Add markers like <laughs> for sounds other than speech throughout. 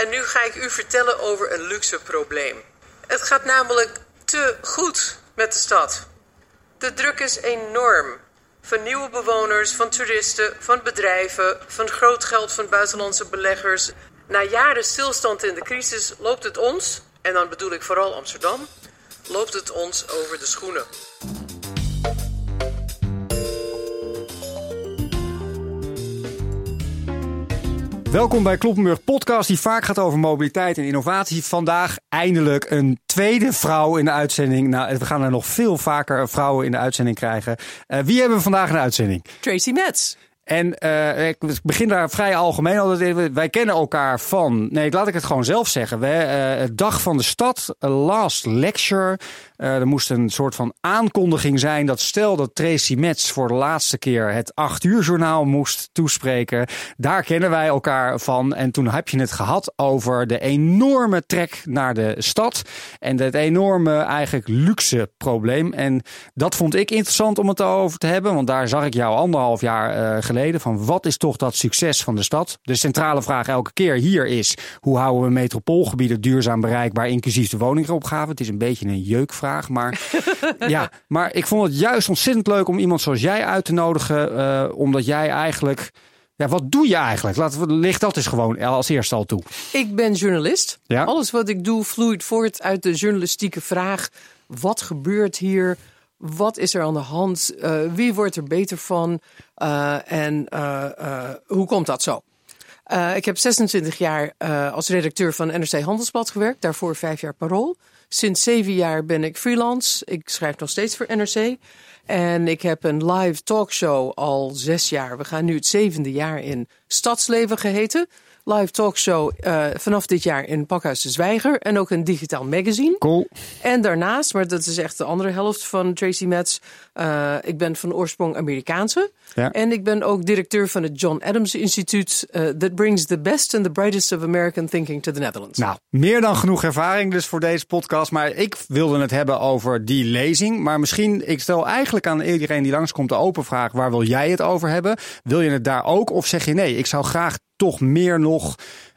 En nu ga ik u vertellen over een luxe probleem. Het gaat namelijk te goed met de stad. De druk is enorm. Van nieuwe bewoners, van toeristen, van bedrijven, van groot geld van buitenlandse beleggers. Na jaren stilstand in de crisis loopt het ons, en dan bedoel ik vooral Amsterdam, loopt het ons over de schoenen. Welkom bij Kloppenburg Podcast, die vaak gaat over mobiliteit en innovatie. Vandaag eindelijk een tweede vrouw in de uitzending. Nou, we gaan er nog veel vaker vrouwen in de uitzending krijgen. Uh, wie hebben we vandaag in de uitzending? Tracy Metz. En uh, ik begin daar vrij algemeen altijd. Wij kennen elkaar van. Nee, laat ik het gewoon zelf zeggen. We, uh, dag van de stad, last lecture. Uh, er moest een soort van aankondiging zijn dat stel dat Tracy Metz voor de laatste keer het 8 uur journaal moest toespreken. Daar kennen wij elkaar van. En toen heb je het gehad over de enorme trek naar de stad. En het enorme eigenlijk luxe probleem. En dat vond ik interessant om het over te hebben. Want daar zag ik jou anderhalf jaar uh, geleden. Van wat is toch dat succes van de stad? De centrale vraag elke keer hier is: hoe houden we metropoolgebieden duurzaam bereikbaar, inclusief de woningopgave? Het is een beetje een jeukvraag. Maar, <laughs> ja, maar ik vond het juist ontzettend leuk om iemand zoals jij uit te nodigen. Uh, omdat jij eigenlijk. Ja, wat doe je eigenlijk? Laten we, ligt dat eens gewoon als eerste al toe. Ik ben journalist. Ja? Alles wat ik doe vloeit voort uit de journalistieke vraag: wat gebeurt hier? Wat is er aan de hand? Uh, wie wordt er beter van? Uh, en hoe komt dat zo? Uh, ik heb 26 jaar uh, als redacteur van NRC Handelsblad gewerkt, daarvoor vijf jaar parool. Sinds zeven jaar ben ik freelance. Ik schrijf nog steeds voor NRC. En ik heb een live talkshow al zes jaar. We gaan nu het zevende jaar in Stadsleven geheten live talkshow uh, vanaf dit jaar in Pakhuis de Zwijger. En ook een digitaal magazine. Cool. En daarnaast, maar dat is echt de andere helft van Tracy Metz. Uh, ik ben van oorsprong Amerikaanse. Ja. En ik ben ook directeur van het John Adams Instituut. Uh, that brings the best and the brightest of American thinking to the Netherlands. Nou, meer dan genoeg ervaring dus voor deze podcast. Maar ik wilde het hebben over die lezing. Maar misschien, ik stel eigenlijk aan iedereen die langskomt de open vraag. Waar wil jij het over hebben? Wil je het daar ook? Of zeg je nee, ik zou graag toch meer nog.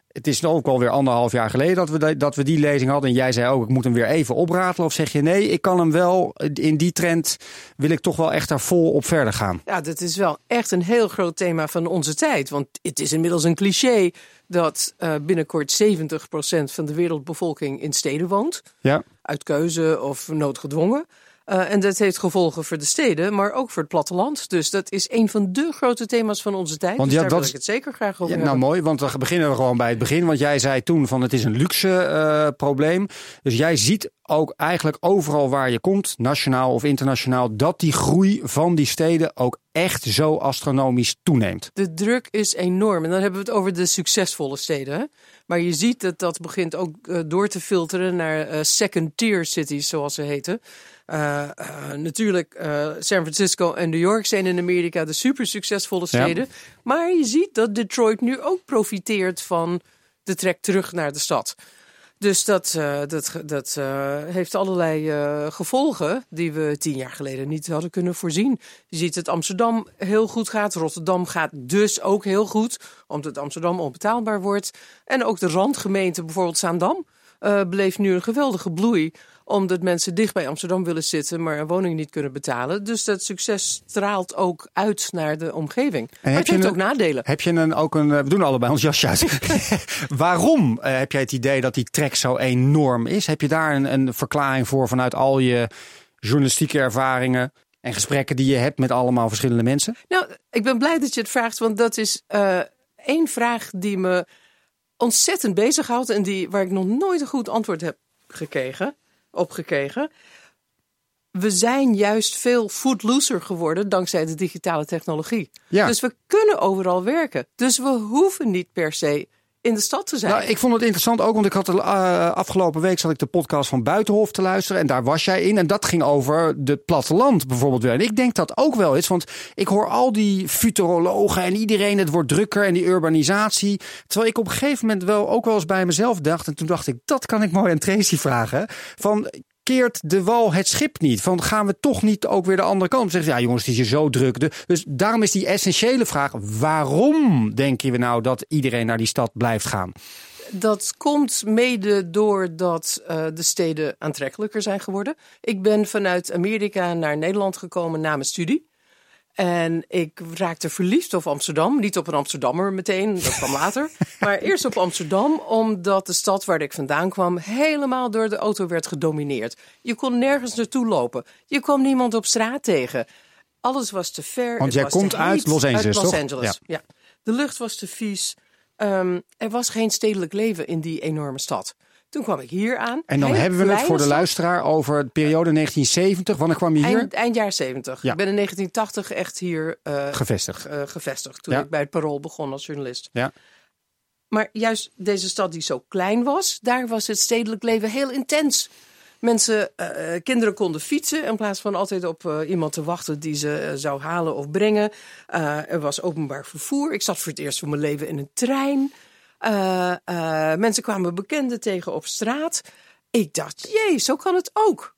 Het is ook alweer anderhalf jaar geleden dat we, dat we die lezing hadden. En jij zei ook, ik moet hem weer even opratelen. Of zeg je nee, ik kan hem wel, in die trend wil ik toch wel echt daar vol op verder gaan. Ja, dat is wel echt een heel groot thema van onze tijd. Want het is inmiddels een cliché dat uh, binnenkort 70% van de wereldbevolking in steden woont. Ja. Uit keuze of noodgedwongen. Uh, en dat heeft gevolgen voor de steden, maar ook voor het platteland. Dus dat is een van de grote thema's van onze tijd. Want dus daar dat wil ik het zeker graag over ja, Nou mooi, want we beginnen we gewoon bij het begin. Want jij zei toen van het is een luxe uh, probleem. Dus jij ziet ook eigenlijk overal waar je komt, nationaal of internationaal, dat die groei van die steden ook echt zo astronomisch toeneemt. De druk is enorm. En dan hebben we het over de succesvolle steden. Hè? Maar je ziet dat dat begint ook uh, door te filteren naar uh, second-tier cities, zoals ze heten. Uh, natuurlijk, San Francisco en New York zijn in Amerika de super succesvolle steden. Ja. Maar je ziet dat Detroit nu ook profiteert van de trek terug naar de stad. Dus dat, uh, dat, dat uh, heeft allerlei uh, gevolgen die we tien jaar geleden niet hadden kunnen voorzien. Je ziet dat Amsterdam heel goed gaat. Rotterdam gaat dus ook heel goed, omdat Amsterdam onbetaalbaar wordt. En ook de randgemeente, bijvoorbeeld Zaandam, beleeft nu een geweldige bloei omdat mensen dicht bij Amsterdam willen zitten, maar een woning niet kunnen betalen. Dus dat succes straalt ook uit naar de omgeving. En maar heb je een, ook nadelen. Heb je een, ook een, we doen allebei ons jasje uit. <laughs> <laughs> Waarom uh, heb jij het idee dat die trek zo enorm is? Heb je daar een, een verklaring voor vanuit al je journalistieke ervaringen? En gesprekken die je hebt met allemaal verschillende mensen? Nou, ik ben blij dat je het vraagt, want dat is uh, één vraag die me ontzettend bezighoudt en die, waar ik nog nooit een goed antwoord heb gekregen opgekregen. We zijn juist veel foodlooser geworden dankzij de digitale technologie. Ja. Dus we kunnen overal werken. Dus we hoeven niet per se in de stad te zijn. Nou, ik vond het interessant ook, want ik had de uh, afgelopen week zat ik de podcast van Buitenhof te luisteren en daar was jij in en dat ging over het platteland bijvoorbeeld weer. En ik denk dat ook wel is, want ik hoor al die futurologen en iedereen, het wordt drukker en die urbanisatie. Terwijl ik op een gegeven moment wel ook wel eens bij mezelf dacht en toen dacht ik, dat kan ik mooi aan Tracy vragen. Van keert de wal het schip niet? Van gaan we toch niet ook weer de andere kant? Zeggen ja jongens, het is hier zo druk. Dus daarom is die essentiële vraag: waarom denken we nou dat iedereen naar die stad blijft gaan? dat komt mede doordat uh, de steden aantrekkelijker zijn geworden. Ik ben vanuit Amerika naar Nederland gekomen na mijn studie. En ik raakte verliefd op Amsterdam. Niet op een Amsterdammer meteen, dat kwam later. <laughs> maar eerst op Amsterdam, omdat de stad waar ik vandaan kwam helemaal door de auto werd gedomineerd. Je kon nergens naartoe lopen. Je kwam niemand op straat tegen. Alles was te ver. Want jij komt uit Los Angeles, uit Los toch? Angeles, ja. ja. De lucht was te vies. Um, er was geen stedelijk leven in die enorme stad. Toen kwam ik hier aan. En dan hebben we het voor de luisteraar over de periode 1970. Wanneer kwam je hier? Eind, eind jaar 70. Ja. Ik ben in 1980 echt hier uh, gevestigd. Uh, gevestigd. Toen ja. ik bij het Parool begon als journalist. Ja. Maar juist deze stad die zo klein was, daar was het stedelijk leven heel intens. Mensen, uh, kinderen konden fietsen in plaats van altijd op uh, iemand te wachten die ze uh, zou halen of brengen. er was openbaar vervoer. Ik zat voor het eerst van mijn leven in een trein. Mensen kwamen bekenden tegen op straat. Ik dacht, jee, zo kan het ook.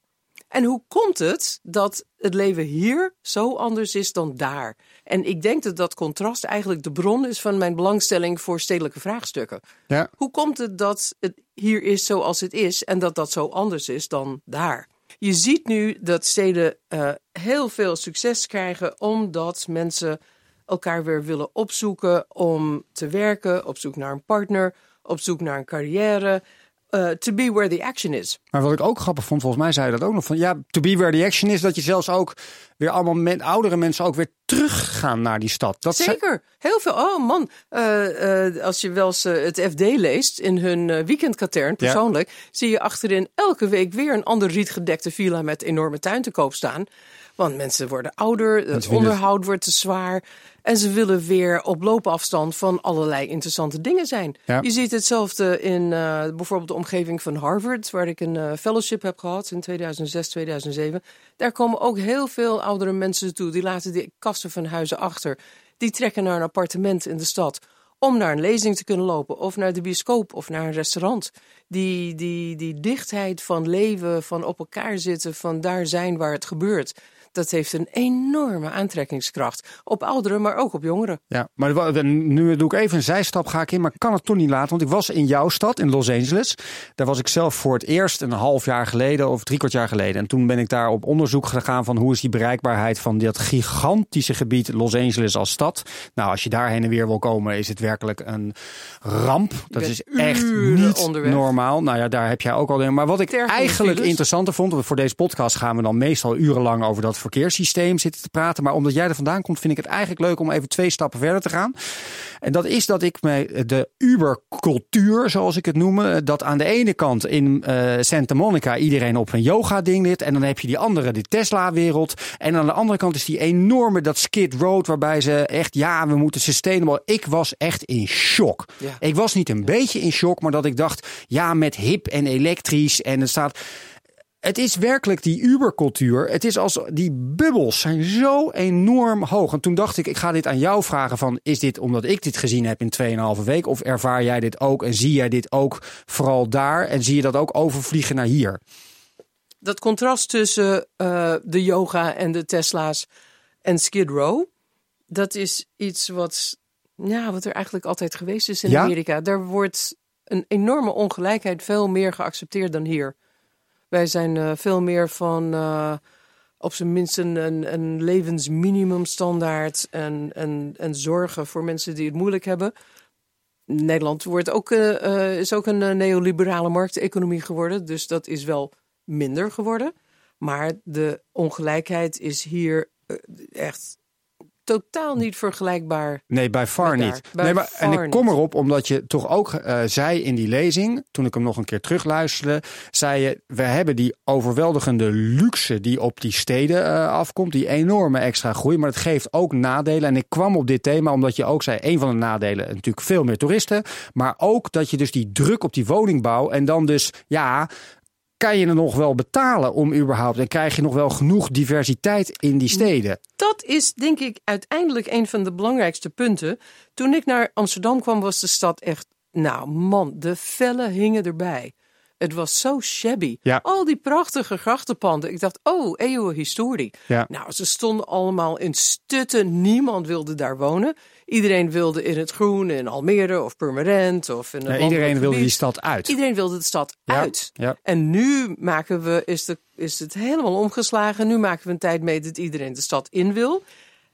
En hoe komt het dat het leven hier zo anders is dan daar? En ik denk dat dat contrast eigenlijk de bron is van mijn belangstelling voor stedelijke vraagstukken. Ja. Hoe komt het dat het hier is zoals het is en dat dat zo anders is dan daar? Je ziet nu dat steden uh, heel veel succes krijgen omdat mensen elkaar weer willen opzoeken om te werken, op zoek naar een partner, op zoek naar een carrière. Uh, to be where the action is. Maar wat ik ook grappig vond, volgens mij zei je dat ook nog van ja, to be where the action is, dat je zelfs ook weer allemaal men, oudere mensen ook weer teruggaan naar die stad. Dat Zeker, heel veel. Oh man, uh, uh, als je wel eens het FD leest in hun weekendkatern persoonlijk, ja. zie je achterin elke week weer een ander rietgedekte villa met enorme tuin te koop staan. Want mensen worden ouder, het onderhoud het... wordt te zwaar. En ze willen weer op loopafstand van allerlei interessante dingen zijn. Ja. Je ziet hetzelfde in uh, bijvoorbeeld de omgeving van Harvard, waar ik een uh, fellowship heb gehad in 2006, 2007. Daar komen ook heel veel oudere mensen toe. Die laten die kasten van huizen achter. Die trekken naar een appartement in de stad om naar een lezing te kunnen lopen, of naar de bioscoop, of naar een restaurant. Die, die, die dichtheid van leven, van op elkaar zitten, van daar zijn waar het gebeurt dat heeft een enorme aantrekkingskracht. Op ouderen, maar ook op jongeren. Ja, maar nu doe ik even een zijstap ga ik in, maar kan het toch niet laten. Want ik was in jouw stad, in Los Angeles. Daar was ik zelf voor het eerst een half jaar geleden of drie kwart jaar geleden. En toen ben ik daar op onderzoek gegaan van hoe is die bereikbaarheid van dat gigantische gebied Los Angeles als stad. Nou, als je daar heen en weer wil komen, is het werkelijk een ramp. Dat is echt niet onderweg. normaal. Nou ja, daar heb jij ook al. Maar wat ik eigenlijk interessanter vond, voor deze podcast gaan we dan meestal urenlang over dat verkeerssysteem zitten te praten. Maar omdat jij er vandaan komt, vind ik het eigenlijk leuk om even twee stappen verder te gaan. En dat is dat ik me de Uber-cultuur, zoals ik het noem, dat aan de ene kant in uh, Santa Monica iedereen op een yoga-ding zit. En dan heb je die andere, de Tesla-wereld. En aan de andere kant is die enorme, dat Skid Road, waarbij ze echt, ja, we moeten sustainable. Ik was echt in shock. Ja. Ik was niet een beetje in shock, maar dat ik dacht, ja, met hip en elektrisch. En het staat het is werkelijk die Ubercultuur. Het is als die bubbels zijn zo enorm hoog. En toen dacht ik, ik ga dit aan jou vragen van, is dit omdat ik dit gezien heb in 2,5 week? Of ervaar jij dit ook en zie jij dit ook vooral daar? En zie je dat ook overvliegen naar hier? Dat contrast tussen uh, de yoga en de Tesla's en Skid Row, dat is iets wat, ja, wat er eigenlijk altijd geweest is in Ja? Amerika. Daar wordt een enorme ongelijkheid veel meer geaccepteerd dan hier. Wij zijn uh, veel meer van uh, op zijn minst een, een, levensminimumstandaard en, en, en zorgen voor mensen die het moeilijk hebben. Nederland wordt ook, uh, is ook een neoliberale markteconomie geworden, dus dat is wel minder geworden. Maar de ongelijkheid is hier echt totaal niet vergelijkbaar. Nee, bij far niet. nee, maar, en ik kom erop omdat je toch ook uh, zei in die lezing, toen ik hem nog een keer terugluisterde, zei je, we hebben die overweldigende luxe die op die steden uh, afkomt, die enorme extra groei, maar het geeft ook nadelen. En ik kwam op dit thema omdat je ook zei, een van de nadelen natuurlijk veel meer toeristen, maar ook dat je dus die druk op die woningbouw en dan dus, ja, kan je er nog wel betalen om überhaupt? En krijg je nog wel genoeg diversiteit in die steden? Dat is denk ik uiteindelijk een van de belangrijkste punten. Toen ik naar Amsterdam kwam, was de stad echt. Nou man, de vellen hingen erbij. Het was zo shabby. Ja. Al die prachtige grachtenpanden. Ik dacht, oh, eeuwen historie. Ja. Nou, ze stonden allemaal in stutten. Niemand wilde daar wonen. Iedereen wilde in het groen in Almere of Purmerend of in een Ja, iedereen wilde die stad uit. Iedereen wilde de stad Ja, uit. ja. En nu maken we, is, de, is het helemaal omgeslagen. Nu maken we een tijd mee dat iedereen de stad in wil.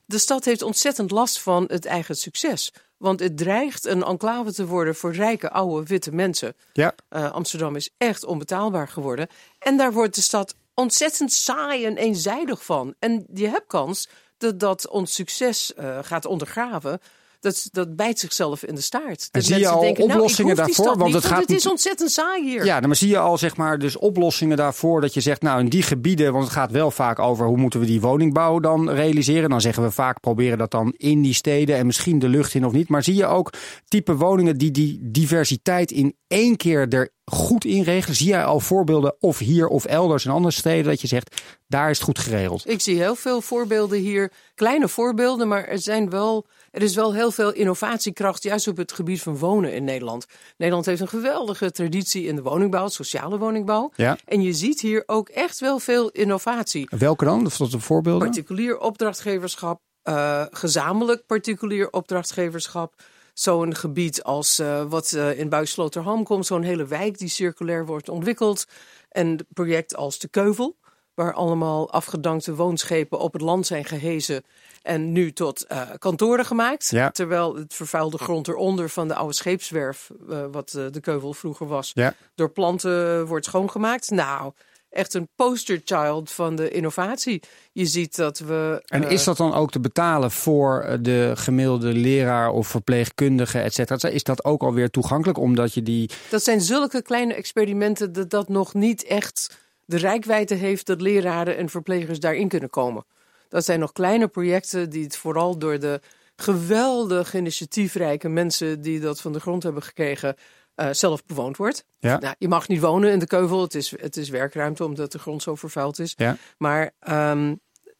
De stad heeft ontzettend last van het eigen succes. Want het dreigt een enclave te worden voor rijke, oude, witte mensen. Ja. Eh, Amsterdam is echt onbetaalbaar geworden. En daar wordt de stad ontzettend saai en eenzijdig van. En je hebt kans dat ons succes eh, gaat ondergraven. Dat, dat bijt zichzelf in de staart. Dat zie je al denken, nou, oplossingen daarvoor? Want niet, het gaat het is ontzettend saai hier. Ja, maar zie je al zeg maar dus oplossingen daarvoor dat je zegt, nou in die gebieden, want het gaat wel vaak over hoe moeten we die woningbouw dan realiseren. Dan zeggen we vaak proberen dat dan in die steden en misschien de lucht in of niet. Maar zie je ook type woningen die die diversiteit in één keer er goed in regelen? Zie jij al voorbeelden of hier of elders in andere steden dat je zegt, daar is het goed geregeld? Ik zie heel veel voorbeelden hier. Kleine voorbeelden, maar er, zijn wel, er is wel heel veel innovatiekracht juist op het gebied van wonen in Nederland. Nederland heeft een geweldige traditie in de woningbouw, sociale woningbouw. Ja. En je ziet hier ook echt wel veel innovatie. Welke dan? Of tot de voorbeelden? Particulier opdrachtgeverschap, eh, gezamenlijk particulier opdrachtgeverschap. Zo'n gebied als eh, wat eh, in Buissloterham komt, zo'n hele wijk die circulair wordt ontwikkeld. En een project als de Keuvel, waar allemaal afgedankte woonschepen op het land zijn gehezen en nu tot eh, kantoren gemaakt. Ja. Terwijl het vervuilde grond eronder van de oude scheepswerf, eh, wat eh, de Keuvel vroeger was, Ja. door planten wordt schoongemaakt. Nou, echt een posterchild van de innovatie. Je ziet dat we. En is dat dan ook te betalen voor de gemiddelde leraar of verpleegkundige, et cetera? Is dat ook alweer toegankelijk omdat je die Dat zijn zulke kleine experimenten dat dat nog niet echt de rijkwijde heeft dat leraren en verplegers daarin kunnen komen. Dat zijn nog kleine projecten die het vooral door de geweldig initiatiefrijke mensen die dat van de grond hebben gekregen, eh, zelf bewoond wordt. Ja. Nou, je mag niet wonen in de keuvel, het is, het is werkruimte omdat de grond zo vervuild is. Ja. Maar ehm,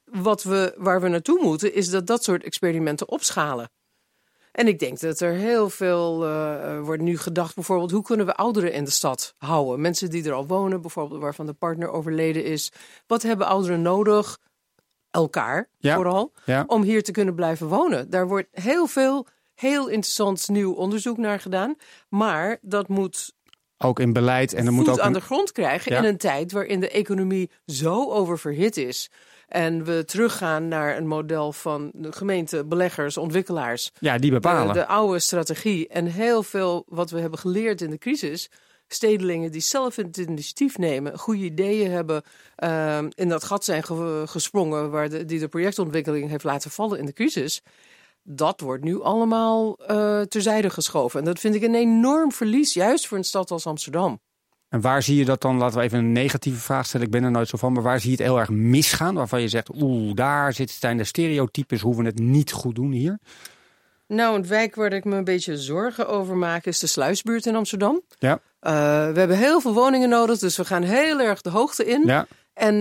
wat we, waar we naartoe moeten is dat dat soort experimenten opschalen. En ik denk dat er heel veel eh, wordt nu gedacht, bijvoorbeeld, hoe kunnen we ouderen in de stad houden? Mensen die er al wonen, bijvoorbeeld waarvan de partner overleden is. Wat hebben ouderen nodig? Elkaar Ja. vooral, Ja. om hier te kunnen blijven wonen. Daar wordt heel veel, heel interessant nieuw onderzoek naar gedaan. Maar dat moet ook in beleid en er moet ook aan de grond krijgen Ja. in een tijd waarin de economie zo oververhit is. En we teruggaan naar een model van de gemeente, beleggers, ontwikkelaars. ja die bepalen. De, de oude strategie en heel veel wat we hebben geleerd in de crisis. Stedelingen die zelf het initiatief nemen, goede ideeën hebben, ehm, in dat gat zijn ge- gesprongen waar de, die de projectontwikkeling heeft laten vallen in de crisis. Dat wordt nu allemaal eh, terzijde geschoven. En dat vind ik een enorm verlies, juist voor een stad als Amsterdam. En waar zie je dat dan? Laten we even een negatieve vraag stellen. Ik ben er nooit zo van. Maar waar zie je het heel erg misgaan? Waarvan je zegt, oeh, daar zit, zijn de stereotypes hoe we het niet goed doen hier. Nou, een wijk waar ik me een beetje zorgen over maak is de Sluisbuurt in Amsterdam. Ja, Eh, we hebben heel veel woningen nodig, dus we gaan heel erg de hoogte in. ja. En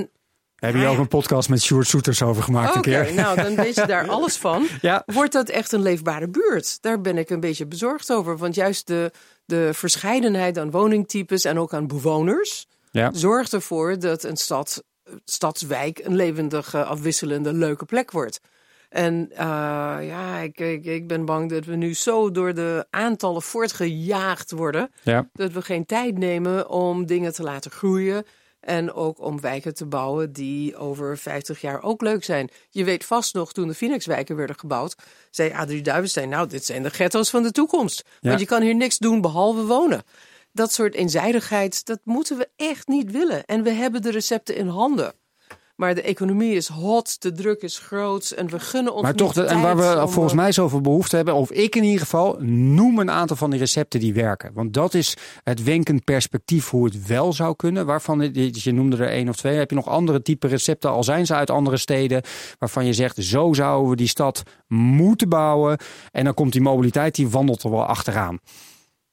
We hebben hier ook een podcast met Sjoerd Soeters over gemaakt een keer. nou dan weet je daar <laughs> alles van. Ja. Wordt dat echt een leefbare buurt? Daar ben ik een beetje bezorgd over. Want juist de, de verscheidenheid aan woningtypes en ook aan bewoners Ja. zorgt ervoor dat een stad, stadswijk een levendige, afwisselende, leuke plek wordt. En eh, ja, ik, ik, ik ben bang dat we nu zo door de aantallen voortgejaagd worden. Ja. Dat we geen tijd nemen om dingen te laten groeien. En ook om wijken te bouwen die over 50 jaar ook leuk zijn. Je weet vast nog, toen de Phoenixwijken werden gebouwd, zei Adrie Duivenstein, nou, dit zijn de ghetto's van de toekomst. Ja. Want je kan hier niks doen behalve wonen. Dat soort eenzijdigheid, dat moeten we echt niet willen. En we hebben de recepten in handen. Maar de economie is hot, de druk is groot en we gunnen ons Maar toch, de- en waar we om, volgens eh, mij zoveel behoefte hebben, of ik in ieder geval, noem een aantal van die recepten die werken. Want dat is het wenkend perspectief hoe het wel zou kunnen. Waarvan, je noemde er één of twee. Heb je nog andere type recepten, al zijn ze uit andere steden, waarvan je zegt, zo zouden we die stad moeten bouwen. En dan komt die mobiliteit, die wandelt er wel achteraan.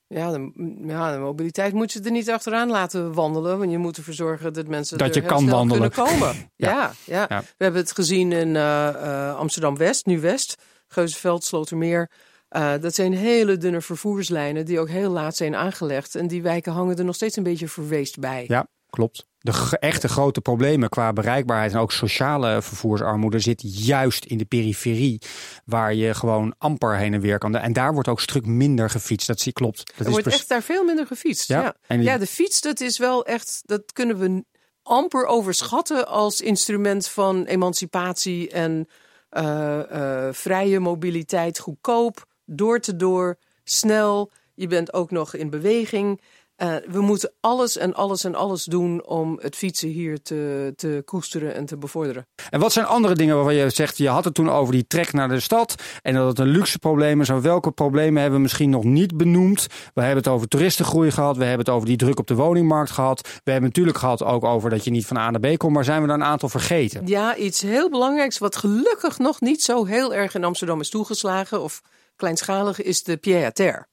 Ja de, ja, de mobiliteit moet je er niet achteraan laten wandelen. Want je moet ervoor zorgen dat mensen Dat er je kan wandelen. kunnen komen. <laughs> Ja. ja. Ja, Ja. We hebben het gezien in eh, eh, Amsterdam-West, nu West. Geuzenveld, Slotermeer. Uh, dat zijn hele dunne vervoerslijnen die ook heel laat zijn aangelegd. En die wijken hangen er nog steeds een beetje verweest bij. Ja, klopt. De echte grote problemen qua bereikbaarheid en ook sociale vervoersarmoede zit juist in de periferie, waar je gewoon amper heen en weer kan. En daar wordt ook stuk minder gefietst. Dat zie klopt. Dat er wordt echt daar veel minder gefietst. Ja, ja. ja, de fiets, dat is wel echt, dat kunnen we amper overschatten als instrument van emancipatie en uh, uh, vrije mobiliteit, goedkoop, door te door, snel. Je bent ook nog in beweging. Uh, we moeten alles en alles en alles doen om het fietsen hier te, te koesteren en te bevorderen. En wat zijn andere dingen waarvan je zegt, je had het toen over die trek naar de stad en dat het een luxe probleem is. welke problemen hebben we misschien nog niet benoemd? We hebben het over toeristengroei gehad, we hebben het over die druk op de woningmarkt gehad. We hebben natuurlijk gehad ook over dat je niet van A naar B komt, maar zijn we daar een aantal vergeten? Ja, iets heel belangrijks wat gelukkig nog niet zo heel erg in Amsterdam is toegeslagen of kleinschalig is de pied-à-terre.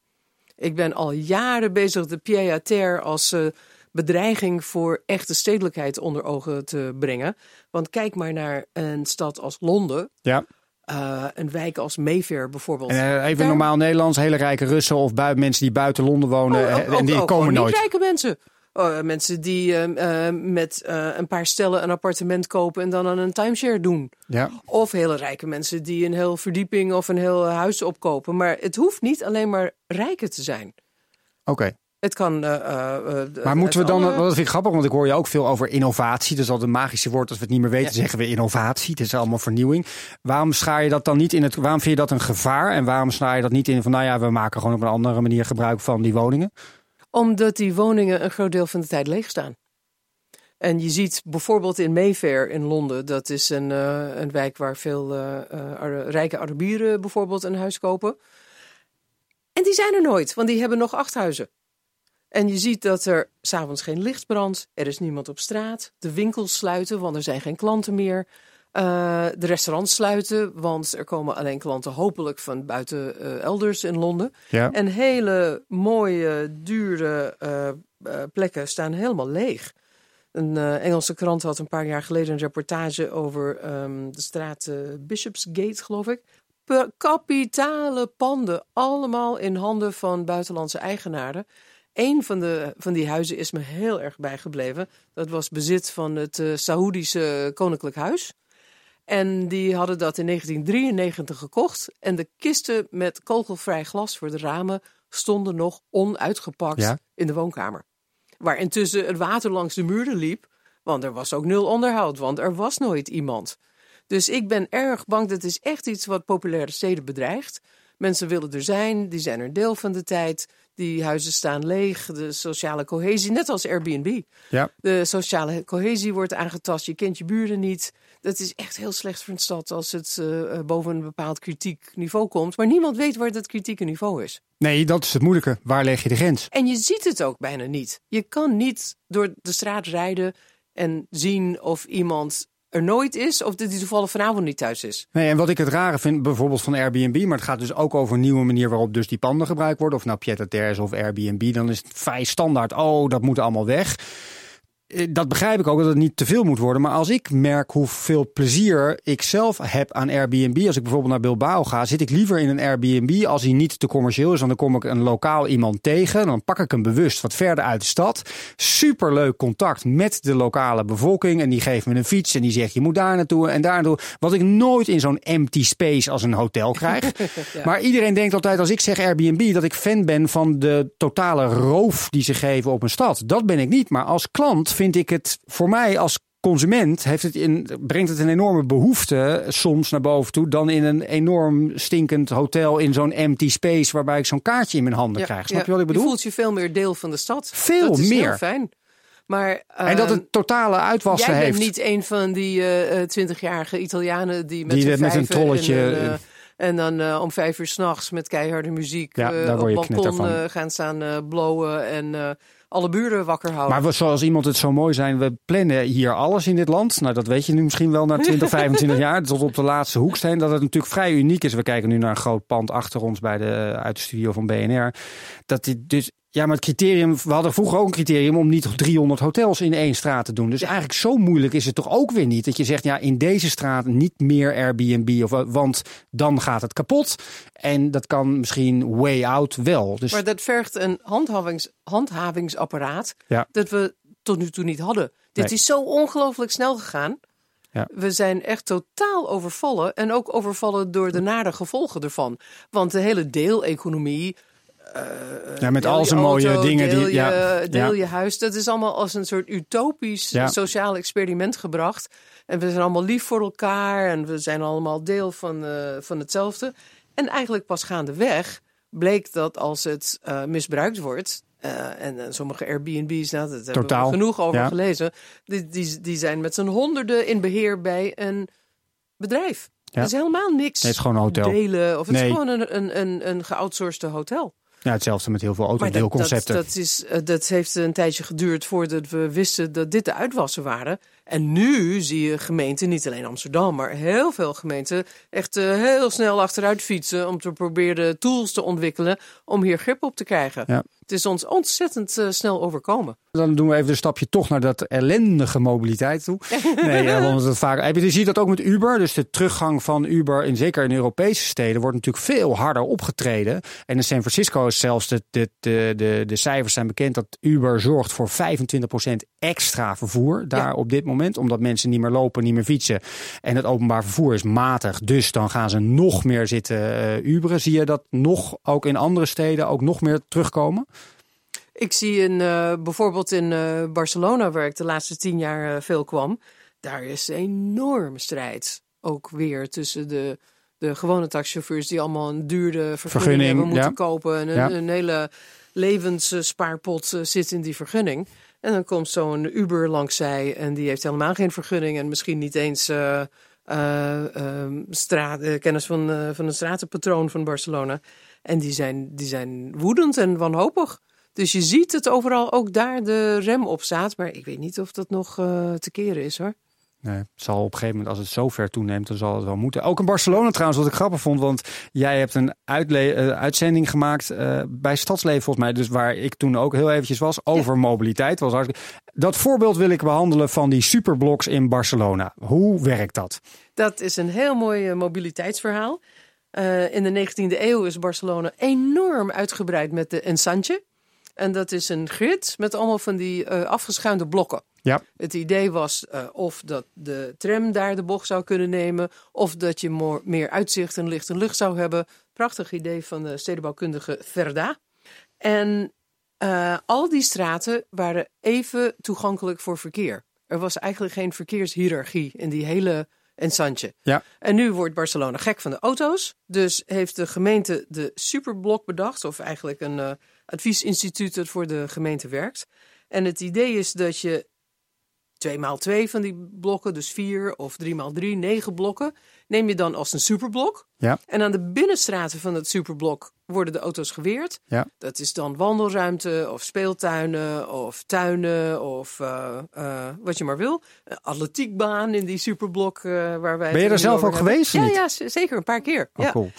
Ik ben al jaren bezig de pied-à-terre als uh, bedreiging voor echte stedelijkheid onder ogen te brengen. Want kijk maar naar een stad als Londen. Ja. Uh, een wijk als Mayfair bijvoorbeeld. En, uh, even normaal Nederlands, hele rijke Russen of mensen die buiten Londen wonen. Oh, en die komen nooit. Niet rijke mensen. Oh, mensen die uh, met uh, een paar stellen een appartement kopen en dan aan een timeshare doen. Ja. Of hele rijke mensen die een heel verdieping of een heel huis opkopen. Maar het hoeft niet alleen maar rijker te zijn. Oké. Het kan. Uh, maar moeten we dan, dat vind ik grappig, want ik hoor je ook veel over innovatie. Dat is al een magische woord. Als we het niet meer weten, zeggen we innovatie. Het is allemaal vernieuwing. Waarom schaar je dat dan niet in het. Waarom vind je dat een gevaar? En waarom schaar je dat niet in van, nou ja, we maken gewoon op een andere manier gebruik van die woningen? Omdat die woningen een groot deel van de tijd leeg staan. En je ziet bijvoorbeeld in Mayfair in Londen, dat is een, uh, een wijk waar veel uh, uh, rijke Arabieren bijvoorbeeld een huis kopen. En die zijn er nooit, want die hebben nog acht huizen. En je ziet dat er s'avonds geen licht brandt, er is niemand op straat, de winkels sluiten, want er zijn geen klanten meer. Uh, de restaurants sluiten, want er komen alleen klanten hopelijk van buiten uh, elders in Londen. Ja. En hele mooie, dure uh, plekken staan helemaal leeg. Een Engelse krant had een paar jaar geleden een reportage over um, de straat Bishopsgate, geloof ik. P kapitale panden, allemaal in handen van buitenlandse eigenaren. Eén van, de, van die huizen is me heel erg bijgebleven. Dat was bezit van het Saoedische Koninklijk Huis. En die hadden dat in 1993 gekocht. En de kisten met kogelvrij glas voor de ramen stonden nog onuitgepakt in de woonkamer. Waar intussen het water langs de muren liep. Want er was ook nul onderhoud, want er was nooit iemand. Dus ik ben erg bang, dat is echt iets wat populaire steden bedreigt. Mensen willen er zijn, die zijn er deel van de tijd. Die huizen staan leeg, de sociale cohesie, net als Airbnb. Ja. De sociale cohesie wordt aangetast, je kent je buren niet. Dat is echt heel slecht voor een stad als het uh, boven een bepaald kritiek niveau komt. Maar niemand weet waar dat kritieke niveau is. Nee, dat is het moeilijke. Waar leg je de grens? En je ziet het ook bijna niet. Je kan niet door de straat rijden en zien of iemand er nooit is of dat hij toevallig vanavond niet thuis is. Nee, en wat ik het rare vind, bijvoorbeeld van Airbnb, maar het gaat dus ook over een nieuwe manier waarop dus die panden gebruikt worden. Of nou Piet-à-terre of Airbnb, dan is het vrij standaard. Oh, dat moet allemaal weg. Eh, dat begrijp ik ook dat het niet te veel moet worden. Maar als ik merk hoeveel plezier ik zelf heb aan Airbnb. Als ik bijvoorbeeld naar Bilbao ga, zit ik liever in een Airbnb als hij niet te commercieel is. Dan kom ik een lokaal iemand tegen. Dan pak ik hem bewust wat verder uit de stad. Superleuk contact met de lokale bevolking. En die geeft me een fiets en die zegt je moet daar naartoe en daar naartoe. Wat ik nooit in zo'n empty space als een hotel krijg. <laughs> Maar iedereen denkt altijd als ik zeg Airbnb dat ik fan ben van de totale roof die ze geven op een stad. Dat ben ik niet. Maar als klant vind ik het voor mij als consument heeft het in, brengt het een enorme behoefte soms naar boven toe dan in een enorm stinkend hotel in zo'n empty space waarbij ik zo'n kaartje in mijn handen krijg. Snap je wat ik bedoel? Je voelt je veel meer deel van de stad. Veel dat is meer. Heel fijn. Maar, uh, en dat het totale uitwassen jij heeft. Jij bent niet een van die twintigjarige uh, Italianen die met, die met een trolletje. En, uh, en dan om vijf uur s'nachts met keiharde muziek ja, op balkon gaan staan blowen en alle buren wakker houden. Maar zoals iemand het zo mooi zijn, we plannen hier alles in dit land. Nou, dat weet je nu misschien wel na 20, 25 <laughs> jaar. Tot op de laatste hoeksteen. Dat het natuurlijk vrij uniek is. We kijken nu naar een groot pand achter ons bij de, uit de studio van BNR. Dat dit dus Ja, maar het criterium, we hadden vroeger ook een criterium om niet 300 hotels in één straat te doen. Dus eigenlijk zo moeilijk is het toch ook weer niet. Dat je zegt, ja, in deze straat niet meer Airbnb, of, want dan gaat het kapot. En dat kan misschien way out wel. Dus, Maar dat vergt een handhavings, handhavingsapparaat Ja. dat we tot nu toe niet hadden. Dit Nee. is zo ongelooflijk snel gegaan. Ja. We zijn echt totaal overvallen en ook overvallen door de nare gevolgen ervan. Want de hele deeleconomie, ja, met al zijn mooie auto, dingen. deel die, je, ja, deel ja. je huis. Dat is allemaal als een soort utopisch Ja. sociaal experiment gebracht. En we zijn allemaal lief voor elkaar en we zijn allemaal deel van, eh, van hetzelfde. En eigenlijk pas gaandeweg bleek dat als het eh, misbruikt wordt. eh, en, eh, sommige Airbnb's, nou, dat hebben Totaal, we genoeg over ja. gelezen. Die, die, die zijn met z'n honderden in beheer bij een bedrijf. Ja. Het is helemaal niks Nee, het is gewoon een hotel. delen. Of het Nee. is gewoon een, een, een, een geoutsourced hotel. Ja, hetzelfde met heel veel Maar dat, dat, autodeelconcepten. dat, is, eh, dat heeft een tijdje geduurd voordat we wisten dat dit de uitwassen waren. En nu zie je gemeenten, niet alleen Amsterdam, maar heel veel gemeenten, echt eh, heel snel achteruit fietsen om te proberen tools te ontwikkelen om hier grip op te krijgen. Ja. Het is ons ontzettend eh, snel overkomen. Dan doen we even een stapje toch naar dat ellendige mobiliteit toe. <laughs> Nee, ja, want het vaak. Je, ziet dat ook met Uber. Dus de teruggang van Uber, in, zeker in Europese steden, wordt natuurlijk veel harder opgetreden. En in San Francisco is zelfs de, de, de, de, de cijfers zijn bekend dat Uber zorgt voor 25% extra vervoer daar Ja. op dit moment. Omdat mensen niet meer lopen, niet meer fietsen. En het openbaar vervoer is matig. Dus dan gaan ze nog meer zitten eh Uberen. Zie je dat nog ook in andere steden ook nog meer terugkomen? Ik zie in, eh, bijvoorbeeld in eh, Barcelona, waar ik de laatste tien jaar eh, veel kwam, daar is een enorme strijd. Ook weer tussen de, de gewone taxichauffeurs die allemaal een duurde vergunning, Vergunning, hebben moeten ja. kopen. En een, Ja. een hele levensspaarpot zit in die vergunning. En dan komt zo'n Uber langs zij en die heeft helemaal geen vergunning en misschien niet eens eh, eh, ehm, straat, kennis van, van een stratenpatroon van Barcelona. En die zijn, die zijn woedend en wanhopig. Dus je ziet het overal ook daar de rem op staat. Maar ik weet niet of dat nog eh, te keren is hoor. Nee, het zal op een gegeven moment, als het zo ver toeneemt, dan zal het wel moeten. Ook in Barcelona trouwens, wat ik grappig vond. Want jij hebt een eh, uitzending gemaakt eh, bij Stadsleven volgens mij. Dus waar ik toen ook heel eventjes was, over mobiliteit. Was hartstikke- dat voorbeeld wil ik behandelen van die superblocks in Barcelona. Hoe werkt dat? Dat is een heel mooi mobiliteitsverhaal. In de 19e eeuw is Barcelona enorm uitgebreid met de Ensanche. En dat is een grid met allemaal van die eh, afgeschuinde blokken. Ja, Het idee was eh, of dat de tram daar de bocht zou kunnen nemen, of dat je meer uitzicht en licht en lucht zou hebben. Prachtig idee van de stedenbouwkundige Verda. En eh, al die straten waren even toegankelijk voor verkeer. Er was eigenlijk geen verkeershierarchie in die hele Ensanche. ja. En nu wordt Barcelona gek van de auto's. Dus heeft de gemeente de Superblok bedacht. Of eigenlijk een adviesinstituut dat voor de gemeente werkt. En het idee is dat je 2 maal 2 van die blokken, dus 4 of 3 maal 3, 9 blokken, neem je dan als een superblok. Ja. En aan de binnenstraten van het superblok worden de auto's geweerd. Ja. Dat is dan wandelruimte of speeltuinen of tuinen of eh, eh, wat je maar wil. Een atletiekbaan in die superblok eh, waar wij. Ben je er zelf ook hebben. geweest, Ja, niet? ja, zeker een paar keer. Oh, ja. cool.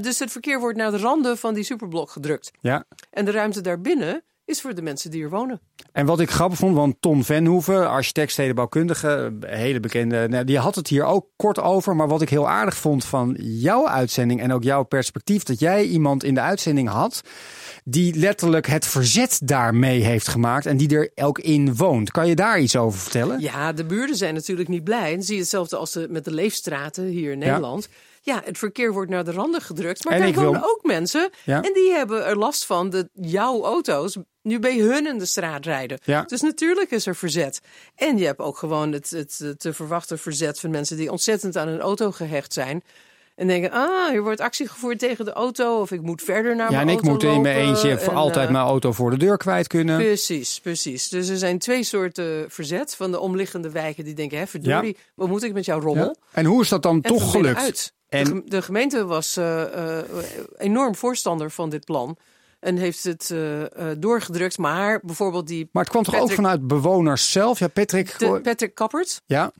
Dus het verkeer wordt naar de randen van die superblok gedrukt. Ja. En de ruimte daarbinnen is voor de mensen die er wonen. En wat ik grappig vond, want Ton Venhoeven, architect stedenbouwkundige, een hele bekende, nou, die had het hier ook kort over. Maar wat ik heel aardig vond van jouw uitzending en ook jouw perspectief, dat jij iemand in de uitzending had die letterlijk het verzet daarmee heeft gemaakt en die er ook in woont. Kan je daar iets over vertellen? Ja, de buurden zijn natuurlijk niet blij. En zie je hetzelfde als de, met de leefstraten hier in Nederland. Ja, het verkeer wordt naar de randen gedrukt. Maar En daar wil- wonen ook mensen. Ja. En die hebben er last van dat jouw auto's nu bij hun in de straat rijden. Ja. Dus natuurlijk is er verzet. En je hebt ook gewoon het, het te verwachten verzet van mensen die ontzettend aan een auto gehecht zijn. En denken, ah, hier wordt actie gevoerd tegen de auto. Of ik moet verder naar Ja, en mijn ik auto moet in mijn eentje voor En, altijd eh, mijn auto voor de deur kwijt kunnen. Precies, precies. Dus er zijn twee soorten verzet van de omliggende wijken die denken, hè, verdorie, wat moet ik met jouw rommel? Ja. En hoe is dat dan En toch gelukt? En- De, gem- de gemeente was eh, eh, enorm voorstander van dit plan. En heeft het eh, doorgedrukt. Maar bijvoorbeeld die Maar het kwam toch ook vanuit bewoners zelf? Ja, Patrick. de, Patrick Kappert. Ja,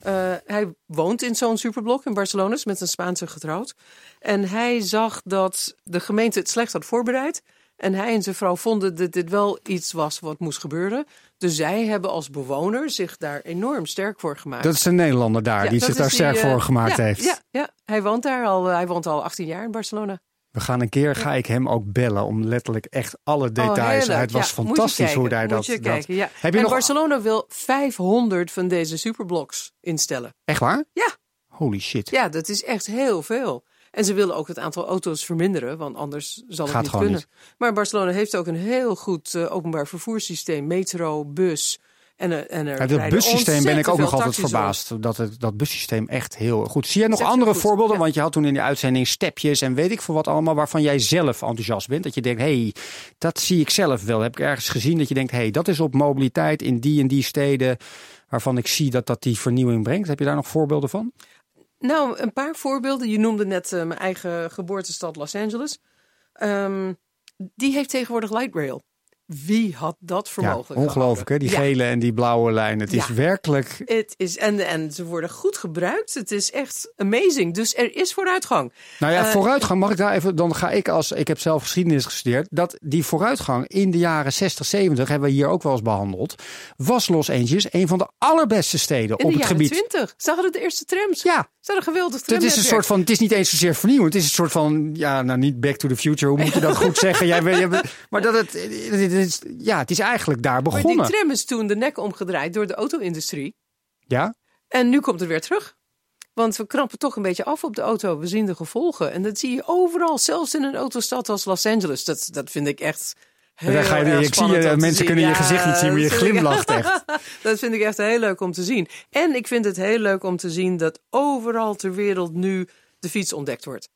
hij woont in zo'n superblok in Barcelona, is met een Spaanse getrouwd. En hij zag dat de gemeente het slecht had voorbereid. En hij en zijn vrouw vonden dat dit wel iets was wat moest gebeuren. Dus zij hebben als bewoner zich daar enorm sterk voor gemaakt. Dat is een Nederlander daar Ja, die zich daar sterk die, eh, voor gemaakt ja, heeft. Ja, ja, hij woont daar al, hij woont al 18 jaar in Barcelona. We gaan een keer, ga ik hem ook bellen om letterlijk echt alle Oh, details. leuk. het was Ja, fantastisch kijken, hoe hij dat. je dat- kijken, ja. Heb je en nog Barcelona wil 500 van deze superblocks instellen. echt waar? Ja. Holy shit. Ja, dat is echt heel veel. En ze willen ook het aantal auto's verminderen, want anders zal het Gaat niet gewoon kunnen. Maar Barcelona heeft ook een heel goed eh, openbaar vervoerssysteem. Metro, bus. En, er- en er Ja, dat bussysteem ben ik ook nog altijd verbaasd. Dat het, dat bussysteem echt heel goed. Zie jij nog Zegt andere voorbeelden? ja. Want je had toen in die uitzending stepjes en weet ik veel wat allemaal waarvan jij zelf enthousiast bent. Dat je denkt, hé, hey, dat zie ik zelf wel. Heb ik ergens gezien dat je denkt, hé, hey, dat is op mobiliteit in die en die steden waarvan ik zie dat dat die vernieuwing brengt. Heb je daar nog voorbeelden van? Nou, een paar voorbeelden. Je noemde net eh, mijn eigen geboortestad Los Angeles. Ehm, die heeft tegenwoordig light rail. Wie had dat voor Ja, mogelijk ongelooflijk hè, die gele en die blauwe lijn. Het is werkelijk het is, en, en ze worden goed gebruikt. Het is echt amazing. Dus er is vooruitgang. Nou ja, Eh, vooruitgang, mag ik daar even, dan ga ik als, ik heb zelf geschiedenis gestudeerd, dat die vooruitgang in de jaren 60, 70, hebben we hier ook wel eens behandeld, was Los Angeles een van de allerbeste steden In op de het jaren gebied. 20 zagen we de eerste trams. Ja, Een geweldig het is een soort van, het is niet eens zozeer vernieuwend, het is een soort van, ja, nou niet back to the future, hoe moet je dat goed zeggen? Jij, maar dat het, het is, ja, het is eigenlijk daar Maar die begonnen. tram is toen de nek omgedraaid door de auto-industrie. Ja, En nu komt het weer terug. Want we knappen toch een beetje af op de auto. We zien de gevolgen. En dat zie je overal, zelfs in een autostad als Los Angeles. Dat, dat vind ik echt heel daar ga je, erg ik zie je, mensen zien. kunnen je gezicht niet zien, maar je ik- glimlacht echt. <laughs> dat vind ik echt heel leuk om te zien. En ik vind het heel leuk om te zien dat overal ter wereld nu de fiets ontdekt wordt.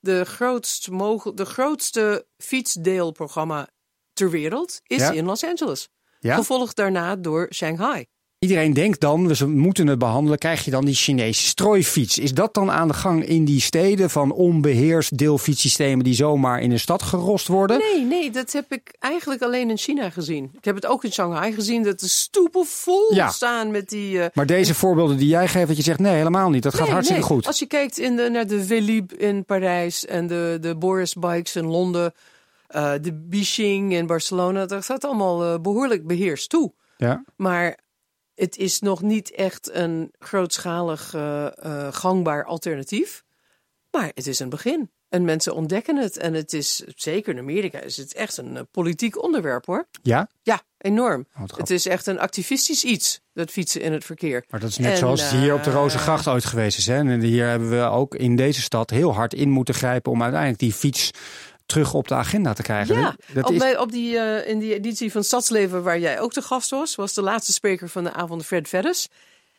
De, grootst mogel, de grootste fietsdeelprogramma ter wereld is Ja. in Los Angeles. Ja? Gevolgd daarna door Shanghai. Iedereen denkt dan, we moeten het behandelen, krijg je dan die Chinese strooifiets. Is dat dan aan de gang in die steden van onbeheerst deelfietssystemen die zomaar in een stad gerost worden? Nee, nee, dat heb ik eigenlijk alleen in China gezien. Ik heb het ook in Shanghai gezien, dat de stoepen vol Ja. staan met die... eh, Maar deze voorbeelden die jij geeft, dat je zegt, nee, helemaal niet. Dat gaat hartstikke nee. goed. Als je kijkt in de, naar de Velib in Parijs en de, de Boris Bikes in Londen, eh, de Bishing in Barcelona, dat gaat allemaal eh, behoorlijk beheerst toe. Ja. Maar het is nog niet echt een grootschalig eh, eh, gangbaar alternatief. Maar het is een begin. En mensen ontdekken het. En het is, zeker in Amerika, is het echt een eh, politiek onderwerp hoor. ja? Ja, enorm. Oh, het is echt een activistisch iets, dat fietsen in het verkeer. Maar dat is net En, zoals het hier op de Rozengracht ooit geweest is. Hè? En hier hebben we ook in deze stad heel hard in moeten grijpen om uiteindelijk die fiets terug op de agenda te krijgen. Ja, dat op, is, bij- op die, eh, in die editie van Stadsleven waar jij ook de gast was, was de laatste spreker van de avond Fred Verdes.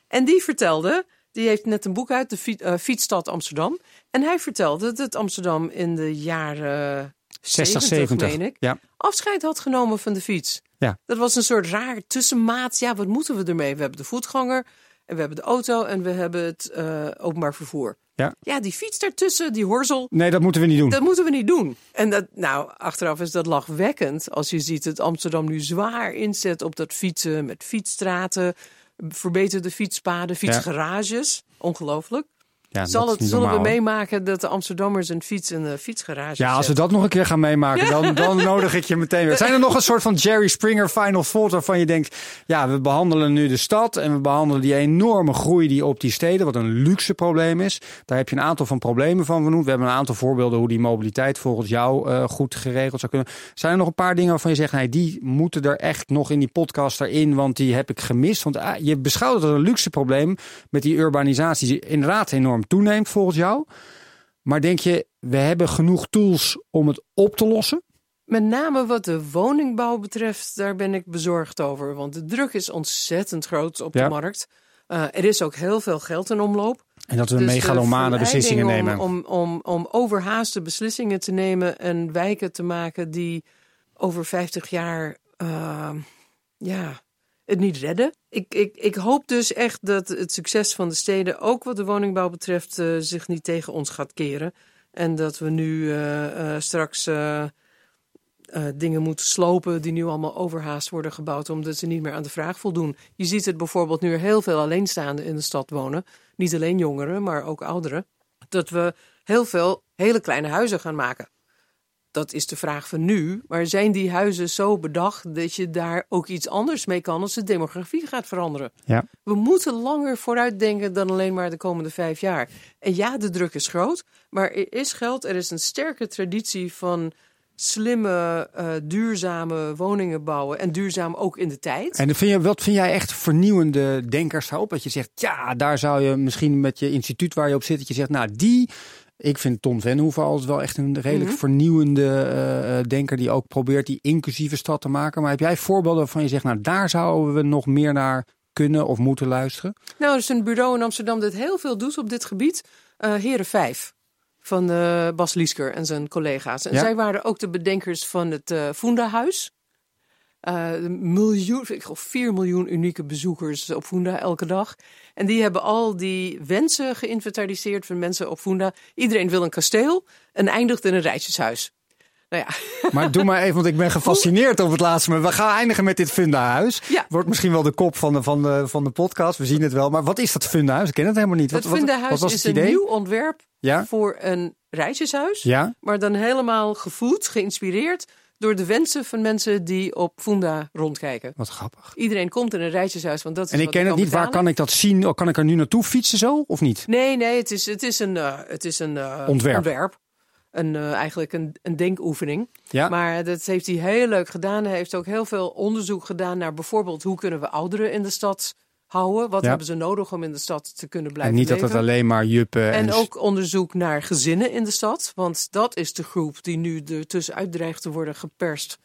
En die vertelde, die heeft net een boek uit, de Fiet- eh, Fietsstad Amsterdam. En hij vertelde dat Amsterdam in de jaren 60, 70, 70. meen ik, Ja. afscheid had genomen van de fiets. Ja. Dat was een soort raar tussenmaat. Ja, wat moeten we ermee? We hebben de voetganger, en we hebben de auto en we hebben het eh, openbaar vervoer. Ja. ja, die fiets daartussen, die horzel, Nee, dat moeten we niet doen. dat moeten we niet doen. En dat, nou, achteraf is dat lachwekkend als je ziet dat Amsterdam nu zwaar inzet op dat fietsen met fietsstraten, verbeterde fietspaden, fietsgarages. Ongelooflijk. Ja, Zal het, zullen we meemaken dat de Amsterdammers een fiets in een fietsgarage Ja, als we dat nog een keer gaan meemaken, dan, <laughs> dan nodig ik je meteen weer. Zijn er nog een soort van Jerry Springer Final Thought waarvan je denkt... ja, we behandelen nu de stad en we behandelen die enorme groei die op die steden... wat een luxe probleem is. Daar heb je een aantal van problemen van genoemd. We hebben een aantal voorbeelden hoe die mobiliteit volgens jou eh, goed geregeld zou kunnen. Zijn er nog een paar dingen waarvan je zegt... Nee, die moeten er echt nog in die podcast erin, want die heb ik gemist. Want ah, je beschouwt het als een luxe probleem met die urbanisatie... die inderdaad enorm toeneemt volgens jou. Maar denk je, we hebben genoeg tools om het op te lossen? Met name wat de woningbouw betreft, daar ben ik bezorgd over. Want de druk is ontzettend groot op Ja. de markt. Eh, er is ook heel veel geld in omloop. En dat we Dus megalomane beslissingen nemen. Om, om, om, om overhaaste beslissingen te nemen en wijken te maken die over 50 jaar eh, ja, het niet redden. Ik, ik, ik hoop dus echt dat het succes van de steden, ook wat de woningbouw betreft, eh, zich niet tegen ons gaat keren. En dat we nu eh, eh, straks dingen moeten slopen die nu allemaal overhaast worden gebouwd, omdat ze niet meer aan de vraag voldoen. Je ziet het bijvoorbeeld nu heel veel alleenstaanden in de stad wonen. Niet alleen jongeren, maar ook ouderen. Dat we heel veel hele kleine huizen gaan maken. Dat is de vraag van nu. Maar zijn die huizen zo bedacht dat je daar ook iets anders mee kan als de demografie gaat veranderen? Ja. We moeten langer vooruitdenken dan alleen maar de komende vijf jaar. En ja, de druk is groot, maar er is geld. Er is een sterke traditie van slimme, uh, duurzame woningen bouwen. En duurzaam ook in de tijd. En vind je, wat vind jij echt vernieuwende denkers daarop? Dat je zegt, ja, daar zou je misschien met je instituut waar je op zit, dat je zegt, nou, die ik vind Ton Venhoeven altijd wel echt een redelijk mhm. vernieuwende uh, denker die ook probeert die inclusieve stad te maken. Maar heb jij voorbeelden waarvan je zegt, nou daar zouden we nog meer naar kunnen of moeten luisteren? Nou, er is een bureau in Amsterdam dat heel veel doet op dit gebied. Uh, Heren 5 van uh, Bas Liesker en zijn collega's. En zij waren ook de bedenkers van het uh, Funda-huis. Uh, miljoen, ik geloof 4 miljoen unieke bezoekers op Funda elke dag. En die hebben al die wensen geïnventariseerd van mensen op Funda. Iedereen wil een kasteel en eindigt in een rijtjeshuis. Nou ja. <laughs> Maar doe maar even, want ik ben gefascineerd over het laatste. Maar we gaan eindigen met dit Funda-huis. Ja. Wordt misschien wel de kop van de, van, de, van de podcast. We zien het wel. Maar wat is dat Funda-huis? Ik ken het helemaal niet. Het Funda-huis is een nieuw ontwerp ja? voor een rijtjeshuis. Ja? Maar dan helemaal gevoed, geïnspireerd door de wensen van mensen die op Funda rondkijken. Wat grappig. Iedereen komt in een rijtjeshuis, want dat is En ik ken het niet. Waar kan ik dat zien? Kan ik er nu naartoe fietsen zo of niet? Nee, nee. Het is, het is een, uh, het is een uh, ontwerp. ontwerp. Een, uh, eigenlijk een, een denkoefening. Ja. Maar dat heeft hij heel leuk gedaan. Hij heeft ook heel veel onderzoek gedaan naar bijvoorbeeld hoe kunnen we ouderen in de stad houden. Wat hebben ze nodig om in de stad te kunnen blijven En niet leven. dat het alleen maar juppen... En, en ook onderzoek naar gezinnen in de stad. Want dat is de groep die nu er tussenuit dreigt te worden geperst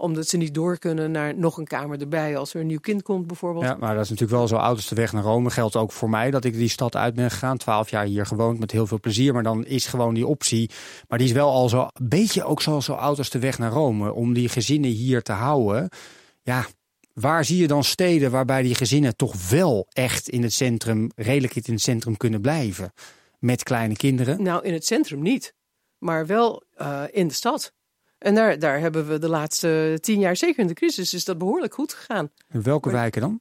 omdat ze niet door kunnen naar nog een kamer erbij als er een nieuw kind komt bijvoorbeeld. Ja, maar dat is natuurlijk wel zo oud als de weg naar Rome. Geldt ook voor mij dat ik die stad uit ben gegaan. Twaalf jaar hier gewoond met heel veel plezier. Maar dan is gewoon die optie. Maar die is wel al zo een beetje ook zo, zo oud als de weg naar Rome. Om die gezinnen hier te houden. Ja, Waar zie je dan steden waarbij die gezinnen toch wel echt in het centrum, redelijk in het centrum kunnen blijven? Met kleine kinderen? Nou, in het centrum niet. Maar wel uh, in de stad. En daar, daar hebben we de laatste tien jaar, zeker in de crisis, is dat behoorlijk goed gegaan. In welke maar, wijken dan?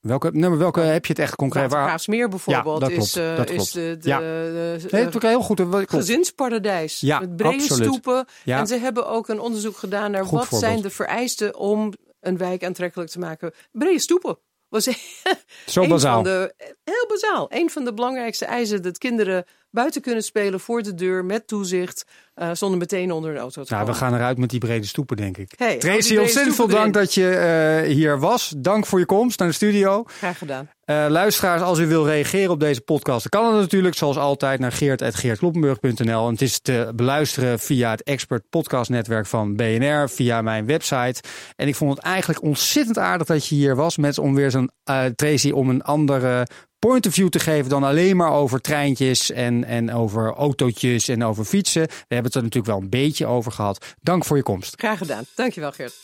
Welke, nou, welke heb je het echt concreet? Graafsmeer bijvoorbeeld ja, dat klopt, is, uh, dat klopt. is de, de, ja. de, de, nee, heel goed. Klopt. gezinsparadijs. Ja, met brede absoluut. stoepen. Ja. En ze hebben ook een onderzoek gedaan naar Goed wat voorbeeld. zijn de vereisten om een wijk aantrekkelijk te maken. Brede stoepen. Was <laughs> Zo een bazaal. Van de, heel bazaal. Een van de belangrijkste eisen dat kinderen buiten kunnen spelen voor de deur met toezicht. Uh, zonder meteen onder een auto te nou, komen. we gaan eruit met die brede stoepen, denk ik. Hey, Tracy, ontzettend veel dank dat je uh, hier was. Dank voor je komst naar de studio. Graag gedaan. Uh, luisteraars, als u wil reageren op deze podcast, dan kan het natuurlijk zoals altijd naar geert.geertkloppenburg.nl. En het is te beluisteren via het Expert Podcast Netwerk van BNR, via mijn website. En ik vond het eigenlijk ontzettend aardig dat je hier was met om weer zo'n Tracy om een andere point of view te geven dan alleen maar over treintjes en, en over autootjes en over fietsen. We hebben het er natuurlijk wel een beetje over gehad. Dank voor je komst. Graag gedaan. Dankjewel, Geert.